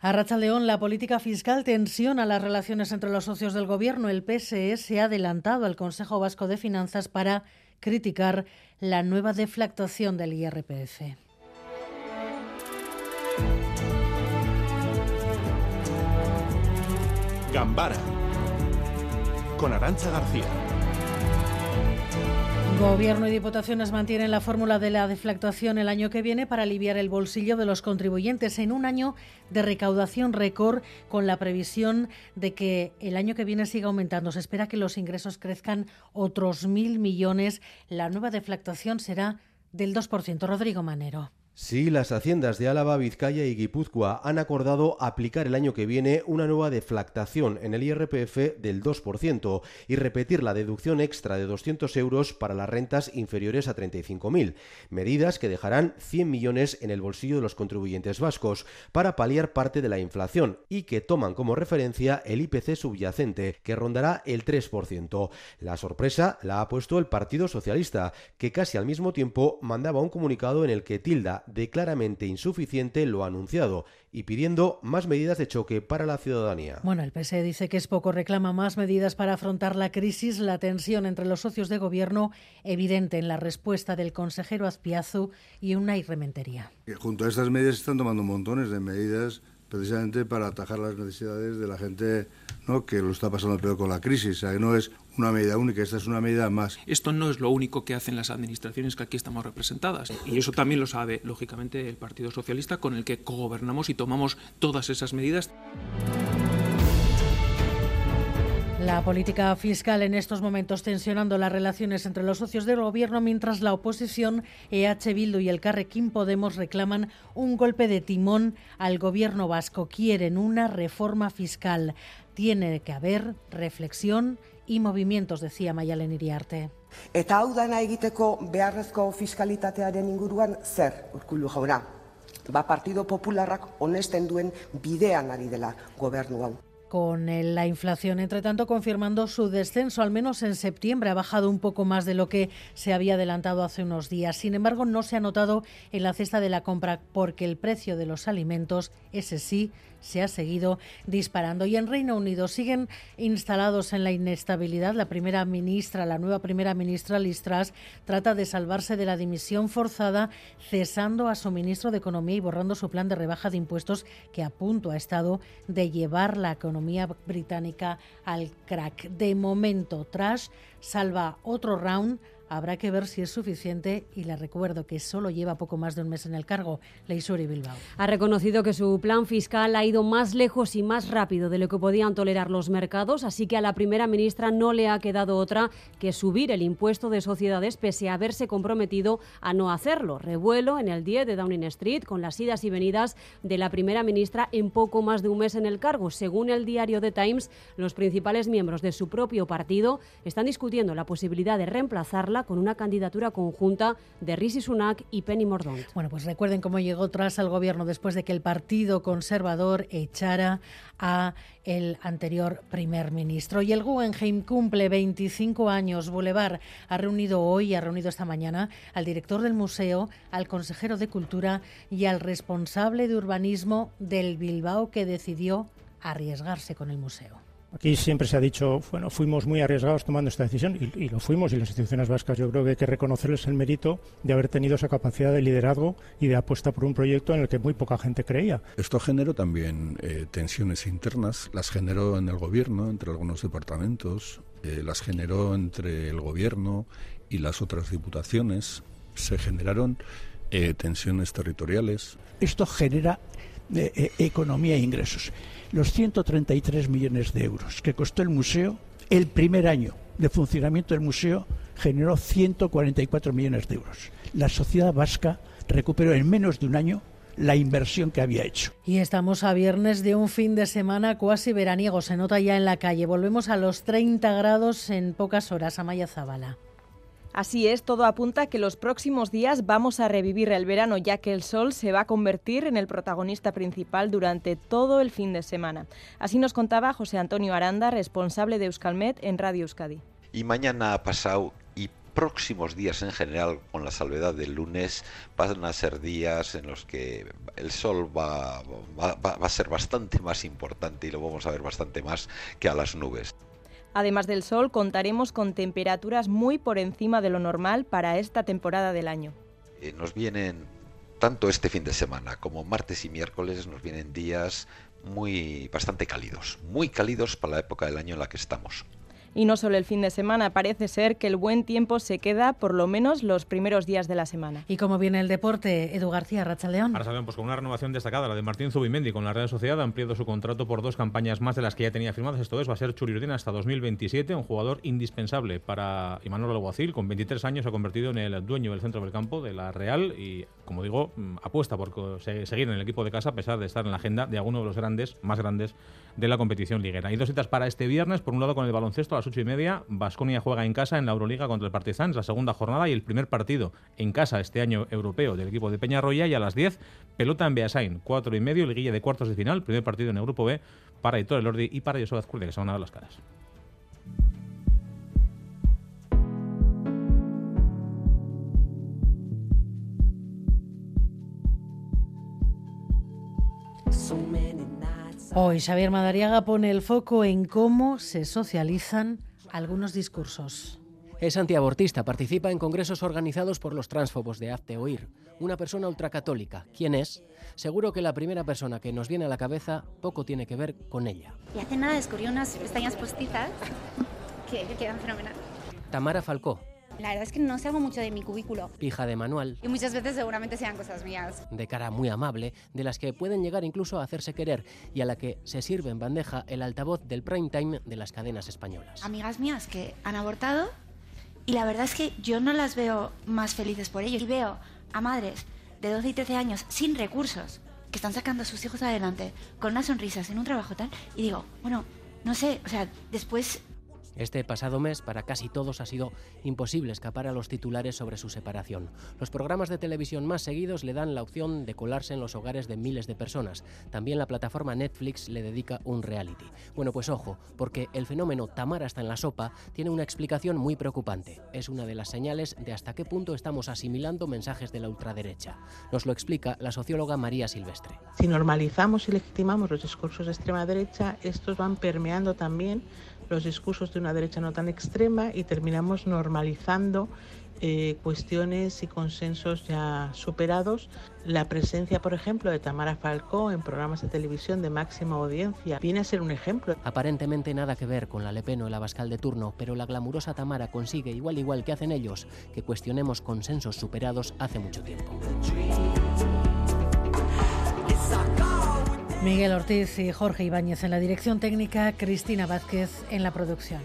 A León, la política fiscal tensiona las relaciones entre los socios del gobierno. El PSE se ha adelantado al Consejo Vasco de Finanzas para criticar la nueva deflactación del IRPF. Gambara con Arancha García. Gobierno y Diputaciones mantienen la fórmula de la deflactuación el año que viene para aliviar el bolsillo de los contribuyentes en un año de recaudación récord con la previsión de que el año que viene siga aumentando. Se espera que los ingresos crezcan otros mil millones. La nueva deflactuación será del 2%. Rodrigo Manero. Sí, las haciendas de Álava, Vizcaya y Guipúzcoa han acordado aplicar el año que viene una nueva deflactación en el IRPF del 2% y repetir la deducción extra de 200 euros para las rentas inferiores a 35.000, medidas que dejarán 100 millones en el bolsillo de los contribuyentes vascos para paliar parte de la inflación y que toman como referencia el IPC subyacente, que rondará el 3%. La sorpresa la ha puesto el Partido Socialista, que casi al mismo tiempo mandaba un comunicado en el que tilda de claramente insuficiente lo anunciado y pidiendo más medidas de choque para la ciudadanía. Bueno, el PSE dice que es poco, reclama más medidas para afrontar la crisis, la tensión entre los socios de gobierno evidente en la respuesta del consejero Azpiazu y una irrementería. Junto a estas medidas se están tomando montones de medidas precisamente para atajar las necesidades de la gente ¿no? que lo está pasando peor con la crisis. O sea, que no es una medida única, esta es una medida más. Esto no es lo único que hacen las administraciones que aquí estamos representadas. Y eso también lo sabe, lógicamente, el Partido Socialista, con el que cogobernamos y tomamos todas esas medidas. La política fiscal en estos momentos tensionando las relaciones entre los socios del gobierno mientras la oposición EH Bildu y el Carrequín Podemos reclaman un golpe de timón al gobierno vasco. Quieren una reforma fiscal. Tiene que haber reflexión y movimientos, decía Mayalen Iriarte. Eta hau dana egiteko beharrezko fiskalitatearen inguruan zer, urkullu jauna? Ba Partido Popularrak honesten duen bidean ari dela gobernu hau con la inflación, entre tanto, confirmando su descenso, al menos en septiembre, ha bajado un poco más de lo que se había adelantado hace unos días. Sin embargo, no se ha notado en la cesta de la compra porque el precio de los alimentos, ese sí, se ha seguido disparando. Y en Reino Unido siguen instalados en la inestabilidad. La primera ministra, la nueva primera ministra Liz Truss, trata de salvarse de la dimisión forzada, cesando a su ministro de Economía y borrando su plan de rebaja de impuestos que a punto ha estado de llevar la economía economía británica al crack. De momento, Trash salva otro round habrá que ver si es suficiente y le recuerdo que solo lleva poco más de un mes en el cargo, Leisuri Bilbao. Ha reconocido que su plan fiscal ha ido más lejos y más rápido de lo que podían tolerar los mercados, así que a la primera ministra no le ha quedado otra que subir el impuesto de sociedades pese a haberse comprometido a no hacerlo. Revuelo en el 10 de Downing Street con las idas y venidas de la primera ministra en poco más de un mes en el cargo. Según el diario The Times, los principales miembros de su propio partido están discutiendo la posibilidad de reemplazarla con una candidatura conjunta de Rishi Sunak y Penny Mordaunt. Bueno, pues recuerden cómo llegó tras al gobierno después de que el Partido Conservador echara a el anterior primer ministro. Y el Guggenheim cumple 25 años. Boulevard ha reunido hoy, ha reunido esta mañana al director del museo, al consejero de Cultura y al responsable de urbanismo del Bilbao que decidió arriesgarse con el museo. Aquí siempre se ha dicho, bueno, fuimos muy arriesgados tomando esta decisión y, lo fuimos y las instituciones vascas yo creo que hay que reconocerles el mérito de haber tenido esa capacidad de liderazgo y de apuesta por un proyecto en el que muy poca gente creía. Esto generó también eh, tensiones internas, las generó en el gobierno, entre algunos departamentos, eh, las generó entre el gobierno y las otras diputaciones, se generaron eh, tensiones territoriales. Esto genera economía e ingresos los 133 millones de euros que costó el museo, el primer año de funcionamiento del museo generó 144 millones de euros. La sociedad vasca recuperó en menos de un año la inversión que había hecho. Y estamos a viernes de un fin de semana cuasi veraniego, se nota ya en la calle. Volvemos a los 30 grados en pocas horas. Amaya Zabala. Así es, todo apunta que los próximos días vamos a revivir el verano, ya que el sol se va a convertir en el protagonista principal durante todo el fin de semana. Así nos contaba José Antonio Aranda, responsable de Euskalmet en Radio Euskadi. Y mañana ha pasado y próximos días en general, con la salvedad del lunes, van a ser días en los que el sol va, va, va a ser bastante más importante y lo vamos a ver bastante más que a las nubes. Además del sol, contaremos con temperaturas muy por encima de lo normal para esta temporada del año. Eh, nos vienen, tanto este fin de semana como martes y miércoles, nos vienen días muy bastante cálidos, muy cálidos para la época del año en la que estamos. Y no solo el fin de semana, parece ser que el buen tiempo se queda por lo menos los primeros días de la semana. ¿Y cómo viene el deporte? Edu García, Rachaleón. Ahora pues con una renovación destacada, la de Martín Zubimendi con la Real Sociedad, ha ampliado su contrato por dos campañas más de las que ya tenía firmadas. Esto es, va a ser Churi hasta 2027, un jugador indispensable para Imanol Alguacil. Con 23 años se ha convertido en el dueño del centro del campo de la Real y, como digo, mm, apuesta por seguir en el equipo de casa a pesar de estar en la agenda de alguno de los grandes, más grandes de la competición liguera. Y dos citas para este viernes, por un lado con el baloncesto a las ocho y media, Basconia juega en casa en la Euroliga contra el Partizan, la segunda jornada y el primer partido en casa este año europeo del equipo de Peñarroya y a las 10 pelota en Beasain, cuatro y medio, liguilla de cuartos de final, primer partido en el grupo B para Hitor Elordi y para Yosoda Azcurdia, que se van a dar las caras. Hoy Xavier Madariaga pone el foco en cómo se socializan algunos discursos. Es antiabortista, participa en congresos organizados por los transfobos de Hazte Oír. Una persona ultracatólica. ¿Quién es? Seguro que la primera persona que nos viene a la cabeza poco tiene que ver con ella. Y hace nada descubrí unas pestañas postizas que quedan fenomenal. Tamara Falcó, la verdad es que no salgo mucho de mi cubículo. Hija de manual. Y muchas veces seguramente sean cosas mías. De cara muy amable, de las que pueden llegar incluso a hacerse querer y a la que se sirve en bandeja el altavoz del prime time de las cadenas españolas. Amigas mías que han abortado y la verdad es que yo no las veo más felices por ello. Y veo a madres de 12 y 13 años sin recursos que están sacando a sus hijos adelante con unas sonrisas en un trabajo tal y digo, bueno, no sé, o sea, después este pasado mes, para casi todos, ha sido imposible escapar a los titulares sobre su separación. Los programas de televisión más seguidos le dan la opción de colarse en los hogares de miles de personas. También la plataforma Netflix le dedica un reality. Bueno, pues ojo, porque el fenómeno Tamara está en la sopa tiene una explicación muy preocupante. Es una de las señales de hasta qué punto estamos asimilando mensajes de la ultraderecha. Nos lo explica la socióloga María Silvestre. Si normalizamos y legitimamos los discursos de extrema derecha, estos van permeando también los discursos de una derecha no tan extrema y terminamos normalizando eh, cuestiones y consensos ya superados. La presencia, por ejemplo, de Tamara Falcó en programas de televisión de máxima audiencia viene a ser un ejemplo. Aparentemente nada que ver con la Lepeno o la Bascal de turno, pero la glamurosa Tamara consigue, igual igual que hacen ellos, que cuestionemos consensos superados hace mucho tiempo. Miguel Ortiz y Jorge Ibáñez en la dirección técnica, Cristina Vázquez en la producción.